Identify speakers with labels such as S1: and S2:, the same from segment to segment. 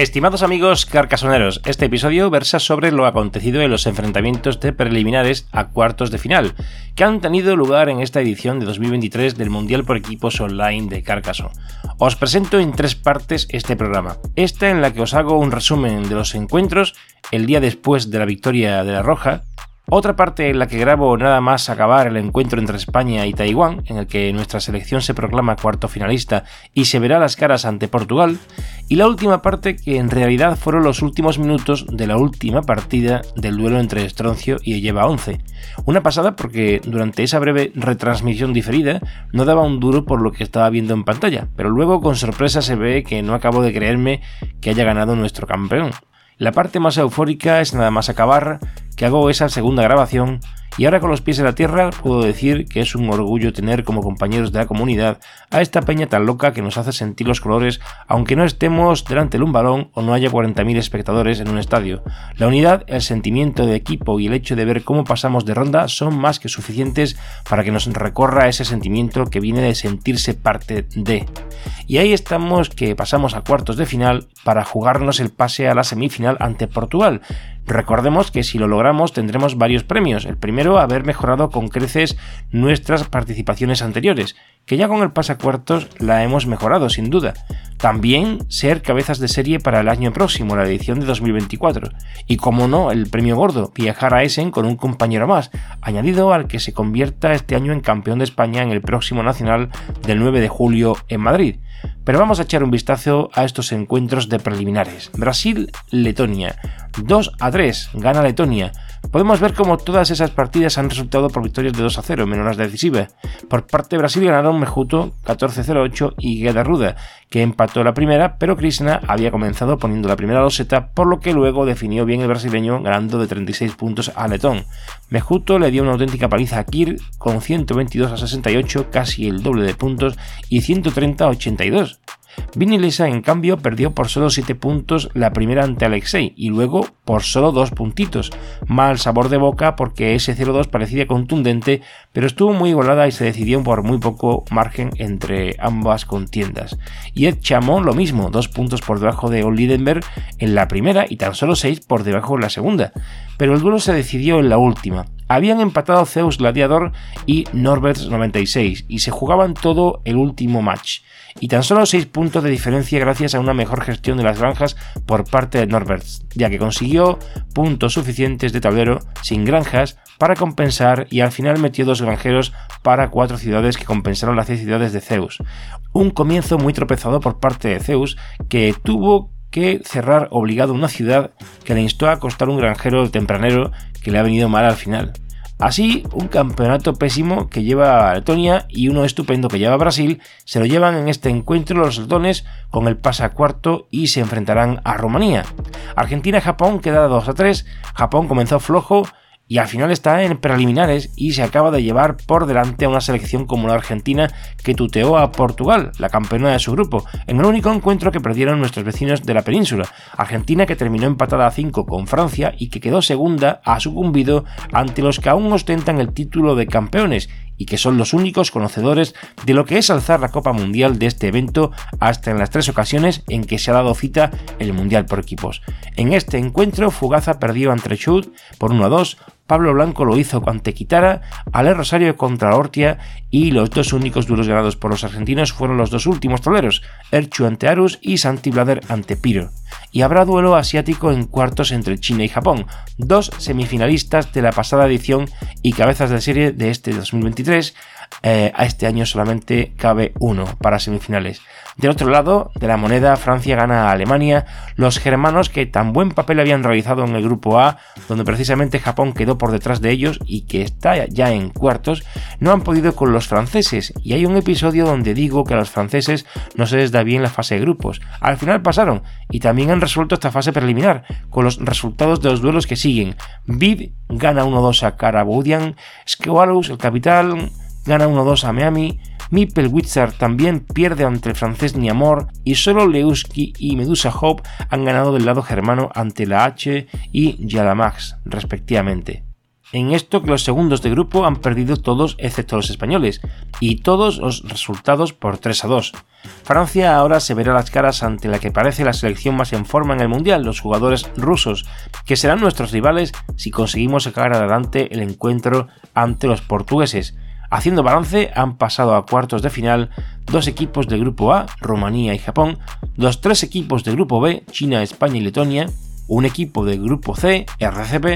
S1: Estimados amigos carcasoneros, este episodio versa sobre lo acontecido en los enfrentamientos de preliminares a cuartos de final, que han tenido lugar en esta edición de 2023 del Mundial por Equipos Online de Carcaso. Os presento en tres partes este programa. Esta en la que os hago un resumen de los encuentros el día después de la victoria de la Roja, otra parte en la que grabo nada más acabar el encuentro entre España y Taiwán, en el que nuestra selección se proclama cuarto finalista y se verá las caras ante Portugal, y la última parte que en realidad fueron los últimos minutos de la última partida del duelo entre Estroncio y Lleva 11. Una pasada porque durante esa breve retransmisión diferida no daba un duro por lo que estaba viendo en pantalla, pero luego con sorpresa se ve que no acabo de creerme que haya ganado nuestro campeón. La parte más eufórica es nada más acabar que hago esa segunda grabación y ahora con los pies en la tierra puedo decir que es un orgullo tener como compañeros de la comunidad a esta peña tan loca que nos hace sentir los colores aunque no estemos delante de un balón o no haya 40.000 espectadores en un estadio. La unidad, el sentimiento de equipo y el hecho de ver cómo pasamos de ronda son más que suficientes para que nos recorra ese sentimiento que viene de sentirse parte de. Y ahí estamos que pasamos a cuartos de final para jugarnos el pase a la semifinal ante Portugal. Recordemos que si lo logramos tendremos varios premios. El primero, haber mejorado con creces nuestras participaciones anteriores, que ya con el pasacuartos la hemos mejorado sin duda. También ser cabezas de serie para el año próximo, la edición de 2024. Y como no, el premio gordo, viajar a Essen con un compañero más, añadido al que se convierta este año en campeón de España en el próximo Nacional del 9 de julio en Madrid. Pero vamos a echar un vistazo a estos encuentros de preliminares. Brasil-Letonia 2 a 3 gana Letonia. Podemos ver cómo todas esas partidas han resultado por victorias de 2 a 0, menos las decisivas. Por parte de Brasil ganaron Mejuto 14-08 y Ruda, que empató la primera, pero Krishna había comenzado poniendo la primera loseta, por lo que luego definió bien el brasileño ganando de 36 puntos a Letón. Mejuto le dio una auténtica paliza a Kir con 122 a 68, casi el doble de puntos, y 130 a 82. Vinilesa, en cambio, perdió por solo 7 puntos la primera ante Alexei y luego por solo 2 puntitos. Mal sabor de boca porque ese 0-2 parecía contundente, pero estuvo muy igualada y se decidió por muy poco margen entre ambas contiendas. Y Ed Chamon lo mismo, 2 puntos por debajo de Olidenberg en la primera y tan solo 6 por debajo en la segunda. Pero el duelo se decidió en la última. Habían empatado Zeus Gladiador y Norbert 96 y se jugaban todo el último match. Y tan solo 6 puntos de diferencia gracias a una mejor gestión de las granjas por parte de Norberts, ya que consiguió puntos suficientes de tablero sin granjas para compensar y al final metió dos granjeros para cuatro ciudades que compensaron las 6 ciudades de Zeus. Un comienzo muy tropezado por parte de Zeus que tuvo que cerrar obligado una ciudad que le instó a costar un granjero tempranero que le ha venido mal al final. Así, un campeonato pésimo que lleva a Letonia y uno estupendo que lleva a Brasil se lo llevan en este encuentro los letones con el pase a cuarto y se enfrentarán a Rumanía. Argentina-Japón queda 2 a 3, Japón comenzó flojo y al final está en preliminares y se acaba de llevar por delante a una selección como la Argentina que tuteó a Portugal, la campeona de su grupo, en el único encuentro que perdieron nuestros vecinos de la península. Argentina que terminó empatada a 5 con Francia y que quedó segunda ha sucumbido ante los que aún ostentan el título de campeones y que son los únicos conocedores de lo que es alzar la Copa Mundial de este evento hasta en las tres ocasiones en que se ha dado cita el Mundial por equipos. En este encuentro, Fugaza perdió ante Chud por 1 a 2, Pablo Blanco lo hizo ante Quitara, Ale Rosario contra Ortia y los dos únicos duelos ganados por los argentinos fueron los dos últimos toleros, Erchu ante Arus y Santi Blader ante Piro. Y habrá duelo asiático en cuartos entre China y Japón, dos semifinalistas de la pasada edición y cabezas de serie de este 2023. Eh, a este año solamente cabe uno para semifinales. Del otro lado de la moneda, Francia gana a Alemania, los germanos que tan buen papel habían realizado en el grupo A, donde precisamente Japón quedó por detrás de ellos y que está ya en cuartos, no han podido con los franceses, y hay un episodio donde digo que a los franceses no se les da bien la fase de grupos. Al final pasaron, y también han resuelto esta fase preliminar, con los resultados de los duelos que siguen. Bid gana 1-2 a Karaboudian, Skowalus, el capital, gana 1-2 a Miami, Mipelwitzer también pierde ante el francés Niamor y solo Lewski y Medusa Hope han ganado del lado germano ante la H y Yalamax, respectivamente. En esto que los segundos de grupo han perdido todos excepto los españoles, y todos los resultados por 3 a 2. Francia ahora se verá las caras ante la que parece la selección más en forma en el Mundial, los jugadores rusos, que serán nuestros rivales si conseguimos sacar adelante el encuentro ante los portugueses, Haciendo balance, han pasado a cuartos de final dos equipos del grupo A, Rumanía y Japón, dos tres equipos del grupo B, China, España y Letonia, un equipo del grupo C, RCP,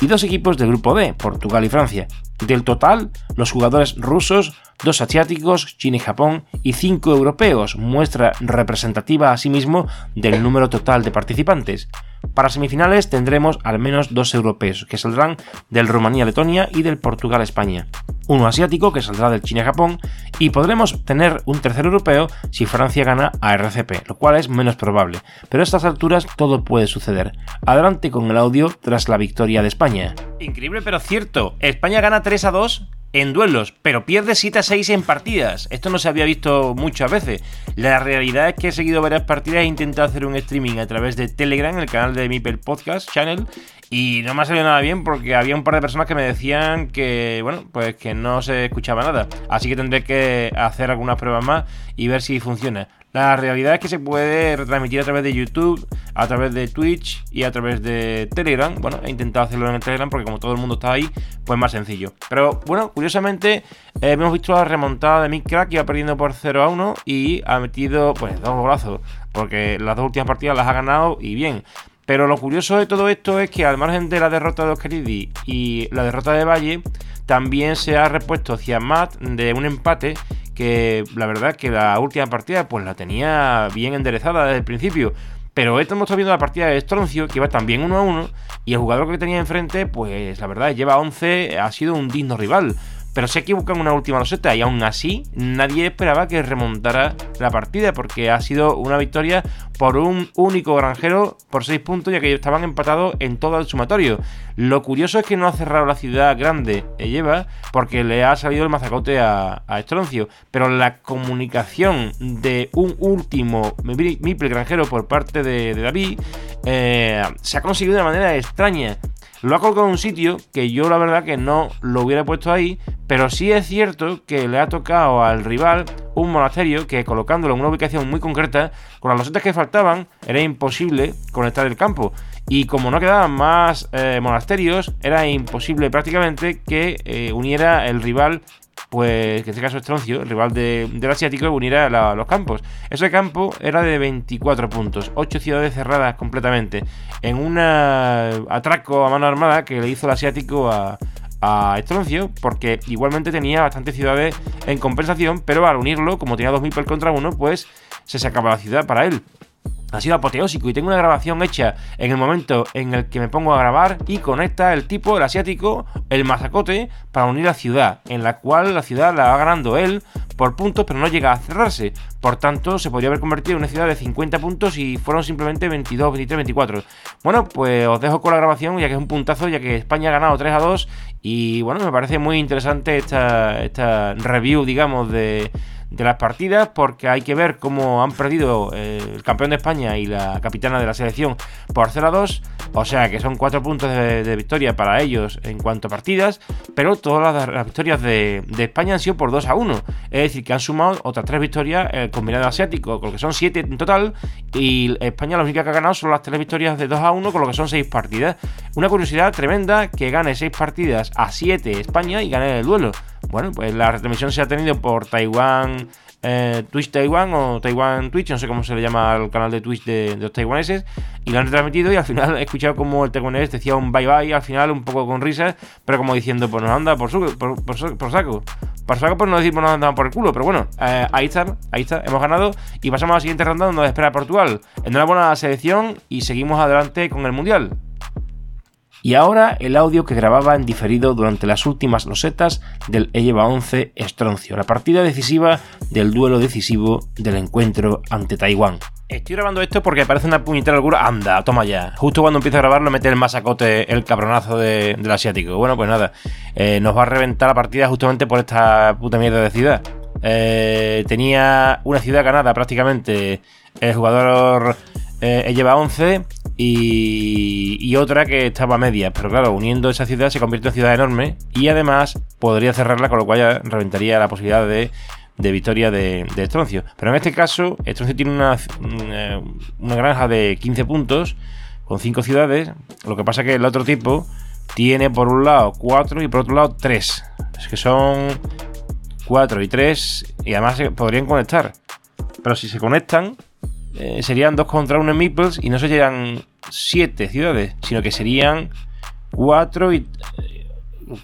S1: y dos equipos del grupo D, Portugal y Francia. Del total, los jugadores rusos, dos asiáticos, China y Japón, y cinco europeos, muestra representativa asimismo del número total de participantes. Para semifinales tendremos al menos dos europeos, que saldrán del Rumanía-Letonia y del Portugal-España. Uno asiático, que saldrá del China-Japón, y podremos tener un tercer europeo si Francia gana a RCP, lo cual es menos probable, pero a estas alturas todo puede suceder. Adelante con el audio tras la victoria de España.
S2: Increíble pero cierto, España gana 3 a 2 en duelos, pero pierde 7 a 6 en partidas. Esto no se había visto muchas veces. La realidad es que he seguido varias partidas e intentado hacer un streaming a través de Telegram, el canal de Mipel Podcast Channel, y no me ha salido nada bien porque había un par de personas que me decían que, bueno, pues que no se escuchaba nada. Así que tendré que hacer algunas pruebas más y ver si funciona. La realidad es que se puede retransmitir a través de YouTube, a través de Twitch y a través de Telegram. Bueno, he intentado hacerlo en el Telegram porque como todo el mundo está ahí, pues más sencillo. Pero bueno, curiosamente hemos visto la remontada de Mick Crack, iba perdiendo por 0 a 1 y ha metido pues dos golazos. Porque las dos últimas partidas las ha ganado y bien. Pero lo curioso de todo esto es que al margen de la derrota de Oscaridi y la derrota de Valle, también se ha repuesto hacia Matt de un empate que la verdad que la última partida pues la tenía bien enderezada desde el principio. Pero esto estado viendo la partida de Stroncio, que va también 1 a 1, y el jugador que tenía enfrente, pues la verdad, lleva 11, ha sido un digno rival. Pero se equivocan una última roseta y aún así nadie esperaba que remontara la partida porque ha sido una victoria por un único granjero por 6 puntos ya que estaban empatados en todo el sumatorio. Lo curioso es que no ha cerrado la ciudad grande lleva eh, porque le ha salido el mazacote a, Estroncio. Pero la comunicación de un último miple granjero por parte de, David eh, se ha conseguido de una manera extraña lo ha colocado en un sitio que yo la verdad que no lo hubiera puesto ahí, pero sí es cierto que le ha tocado al rival un monasterio que colocándolo en una ubicación muy concreta, con las losetas que faltaban, era imposible conectar el campo. Y como no quedaban más eh, monasterios, era imposible prácticamente que eh, uniera el rival pues que en este caso Estroncio, el rival del asiático, unirá a los campos. Ese campo era de 24 puntos, 8 ciudades cerradas completamente, en un atraco a mano armada que le hizo el asiático a, a Estroncio, porque igualmente tenía bastantes ciudades en compensación, pero al unirlo, como tenía 2.000 por contra 1, pues se sacaba la ciudad para él ha sido apoteósico y tengo una grabación hecha en el momento en el que me pongo a grabar y conecta el tipo, el asiático, el mazacote para unir la ciudad, en la cual la ciudad la va ganando él por puntos pero no llega a cerrarse, por tanto se podría haber convertido en una ciudad de 50 puntos y fueron simplemente 22, 23, 24. Bueno, pues os dejo con la grabación ya que es un puntazo, ya que España ha ganado 3 a 2 y bueno, me parece muy interesante esta, esta review, digamos, de de las partidas porque hay que ver cómo han perdido eh, el campeón de España y la capitana de la selección por 0 a 2. O sea que son 4 puntos de, victoria para ellos en cuanto a partidas, pero todas las, victorias de, España han sido por 2 a 1. Es decir, que han sumado otras 3 victorias eh, combinado asiático, con lo que son 7 en total. Y España la única que ha ganado son las 3 victorias de 2 a 1, con lo que son 6 partidas. Una curiosidad tremenda que gane 6 partidas a 7 España y gane el duelo. Bueno, pues la retransmisión se ha tenido por Taiwán, eh, Twitch Taiwan o Taiwan Twitch, no sé cómo se le llama al canal de Twitch de, los taiwaneses, y lo han retransmitido y al final he escuchado como el taiwanés decía un bye bye al final, un poco con risas, pero como diciendo, pues nos anda por, su, por, por, por, saco. Por saco, pues no por no andan por el culo, pero bueno, eh, ahí está, ahí está, hemos ganado y pasamos a la siguiente ronda donde nos espera Portugal. en una buena selección y seguimos adelante con el Mundial
S1: y ahora el audio que grababa en diferido durante las últimas losetas del e lleva 11 Estroncio, la partida decisiva del duelo decisivo del encuentro ante Taiwán. Estoy grabando esto porque parece una puñetera locura. Anda, toma ya. Justo cuando empiezo a grabarlo, mete el masacote, el cabronazo del asiático. Bueno, pues nada, eh, nos va a reventar la partida justamente por esta puta mierda de ciudad. Eh, tenía una ciudad ganada prácticamente el jugador eh, e lleva 11 y, otra que estaba media Pero claro, uniendo esa ciudad se convierte en ciudad enorme y además podría cerrarla, con lo cual ya reventaría la posibilidad de victoria de, Estroncio. Pero en este caso, Estroncio tiene una, eh, granja de 15 puntos con 5 ciudades. Lo que pasa es que el otro tipo tiene por un lado 4 y por otro lado 3. Es que son 4 y 3 y además se podrían conectar. Pero si se conectan, eh, serían 2 contra 1 en Meeples y no serían 7 ciudades, sino que serían 4 y...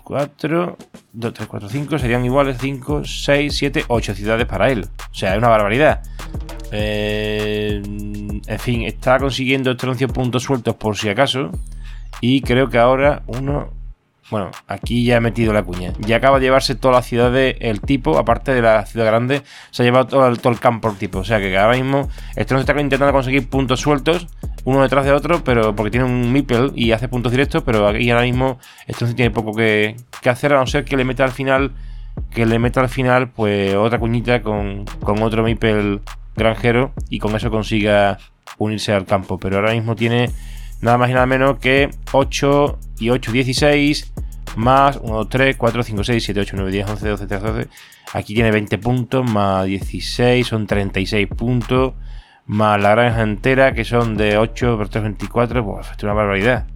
S1: 4, 2, 3, 4, 5 serían iguales 5, 6, 7, 8 ciudades para él. O sea, es una barbaridad. Eh, en fin, está consiguiendo 11 puntos sueltos por si acaso. Y creo que ahora 1, bueno, aquí ya ha metido la cuña. Ya acaba de llevarse toda la ciudad de El Tipo, aparte de la ciudad grande, se ha llevado todo el, campo El Tipo. O sea que ahora mismo se está intentando conseguir puntos sueltos, uno detrás de otro, pero porque tiene un Mipel y hace puntos directos, pero aquí ahora mismo se tiene poco que, hacer, a no ser que le meta al final, que le meta al final, pues otra cuñita con, con otro Mipel granjero y con eso consiga unirse al campo. Pero ahora mismo tiene nada más y nada menos que 8 y 8, 16, más 1, 2, 3, 4, 5, 6, 7, 8, 9, 10, 11, 12, 13, 12. Aquí tiene 20 puntos, más 16, son 36 puntos, más la granja entera, que son de 8 por 3, 24, pues es una barbaridad.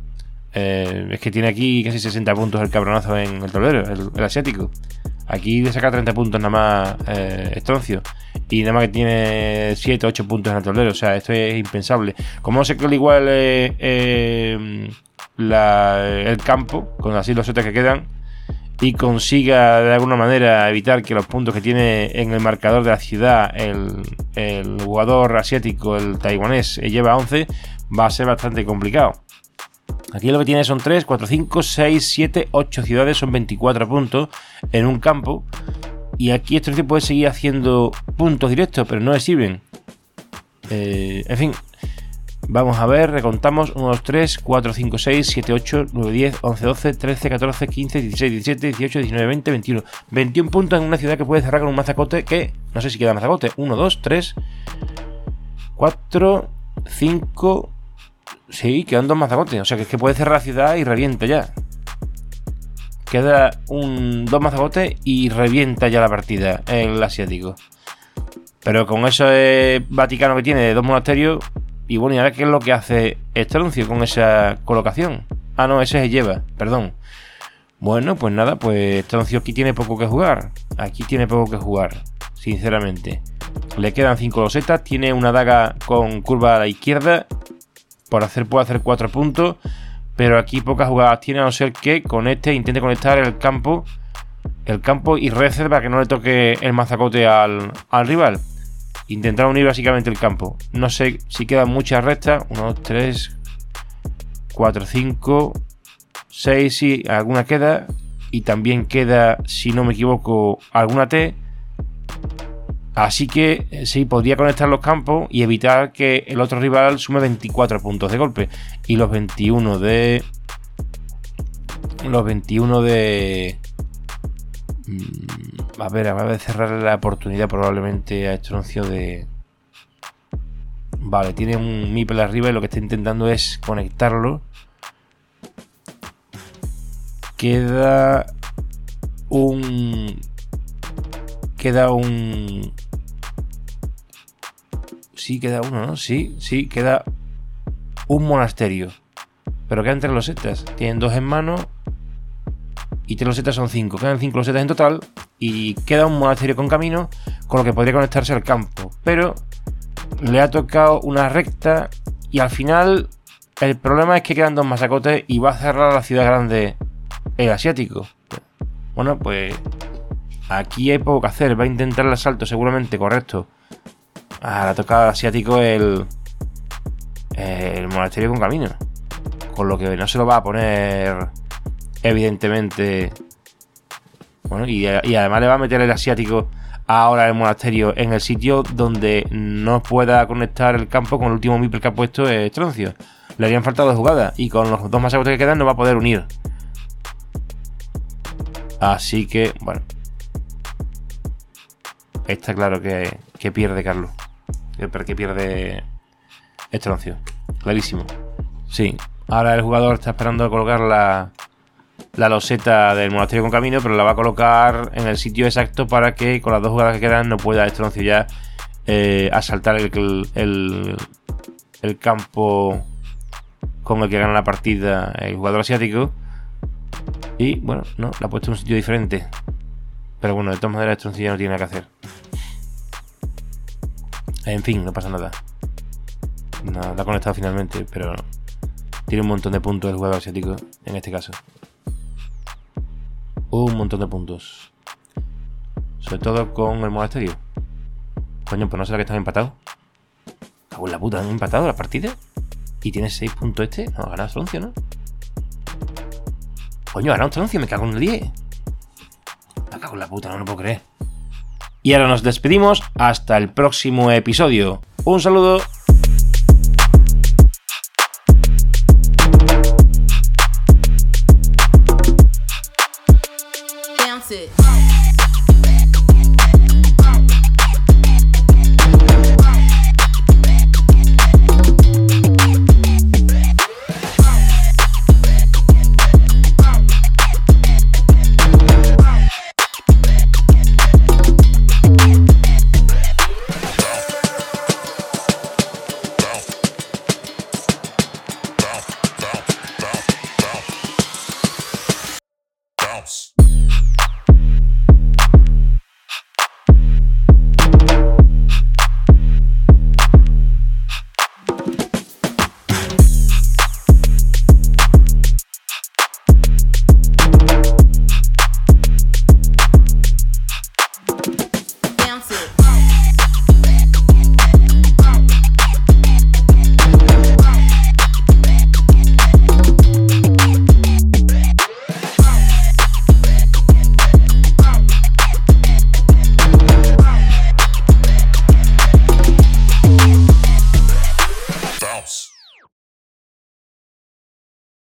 S1: Eh, es que tiene aquí casi 60 puntos el cabronazo en el tablero, el, asiático. Aquí le saca 30 puntos nada más eh, Estoncio Y nada más que tiene 7, 8 puntos en el tablero. O sea, esto es impensable. Como no se igual eh, el campo, con así los setes que quedan, y consiga de alguna manera evitar que los puntos que tiene en el marcador de la ciudad el, jugador asiático, el taiwanés, eh, lleva 11, va a ser bastante complicado. Aquí lo que tiene son 3, 4, 5, 6, 7, 8 ciudades, son 24 puntos en un campo. Y aquí este puede seguir haciendo puntos directos, pero no le sirven. Eh, en fin, Vamos a ver, recontamos 1, 2, 3, 4, 5, 6, 7, 8, 9, 10, 11, 12, 13, 14, 15, 16, 17, 18, 19, 20, 21. 21 puntos en una ciudad que puede cerrar con un mazacote que no sé si queda mazacote. 1, 2, 3, 4, 5, sí, quedan dos mazacotes. O sea que es que puede cerrar la ciudad y revienta ya. Queda un dos mazacotes y revienta ya la partida el asiático. Pero con eso de eh, Vaticano que tiene de dos monasterios, y bueno, ¿y ahora qué es lo que hace Estroncio con esa colocación? Ah, no, ese se lleva, perdón. Bueno, pues nada, pues Estroncio aquí tiene poco que jugar. Aquí tiene poco que jugar, sinceramente. Le quedan 5 losetas, tiene una daga con curva a la izquierda. Por hacer puede hacer 4 puntos. Pero aquí pocas jugadas tiene a no ser que con este intente conectar el campo. El campo y reserva que no le toque el mazacote al, al rival intentar unir básicamente el campo. No sé si quedan muchas rectas, 1, 2, 3, 4, 5, 6, sí, alguna queda. Y también queda, si no me equivoco, alguna T. Así que eh, sí, podría conectar los campos y evitar que el otro rival sume 24 puntos de golpe. Y los 21 de... Los 21 de... Mm, a ver, a ver, cerrar la oportunidad probablemente a Estroncio de. Vale, tiene un MIPEL arriba y lo que está intentando es conectarlo. Queda un. Queda un. Sí, queda uno, ¿no? Sí, sí, queda un monasterio. Pero quedan los extras, Tienen dos en mano y tres losetas son cinco. Quedan cinco losetas en total y queda un monasterio con camino con lo que podría conectarse al campo. Pero le ha tocado una recta y al final el problema es que quedan dos masacotes y va a cerrar la ciudad grande el asiático. Bueno, pues aquí hay poco que hacer. Va a intentar el asalto seguramente, correcto. A ah, le ha tocado al asiático el, el monasterio con camino. Con lo que no se lo va a poner evidentemente. Bueno, y, además le va a meter el asiático ahora el monasterio en el sitio donde no pueda conectar el campo con el último miper que ha puesto Estroncio. Le habían faltado dos jugadas y con los dos más que quedan no va a poder unir. Así que, bueno. Está claro que, pierde Carlos. Eh, que pierde Estroncio. Clarísimo. Sí. Ahora el jugador está esperando a colocar la, la loseta del monasterio con camino, pero la va a colocar en el sitio exacto para que con las dos jugadas que quedan no pueda Estroncio ya eh, asaltar el, campo con el que gana la partida el jugador asiático. Y bueno, no, la ha puesto en un sitio diferente. Pero bueno, de todas maneras, Estroncillo ya no tiene nada que hacer. En fin, no pasa nada. Nada, la ha conectado finalmente, pero tiene un montón de puntos el jugador asiático en este caso un montón de puntos. Sobre todo con el monasterio. Coño, pues no será que están empatados. Cago en la puta, han empatado la partida. Y tiene 6 puntos este. No, ha ganado ¿no? Coño, ha ganado me cago en el 10. Me cago en la puta, no lo puedo creer. Y ahora nos despedimos hasta el próximo episodio. Un saludo. it.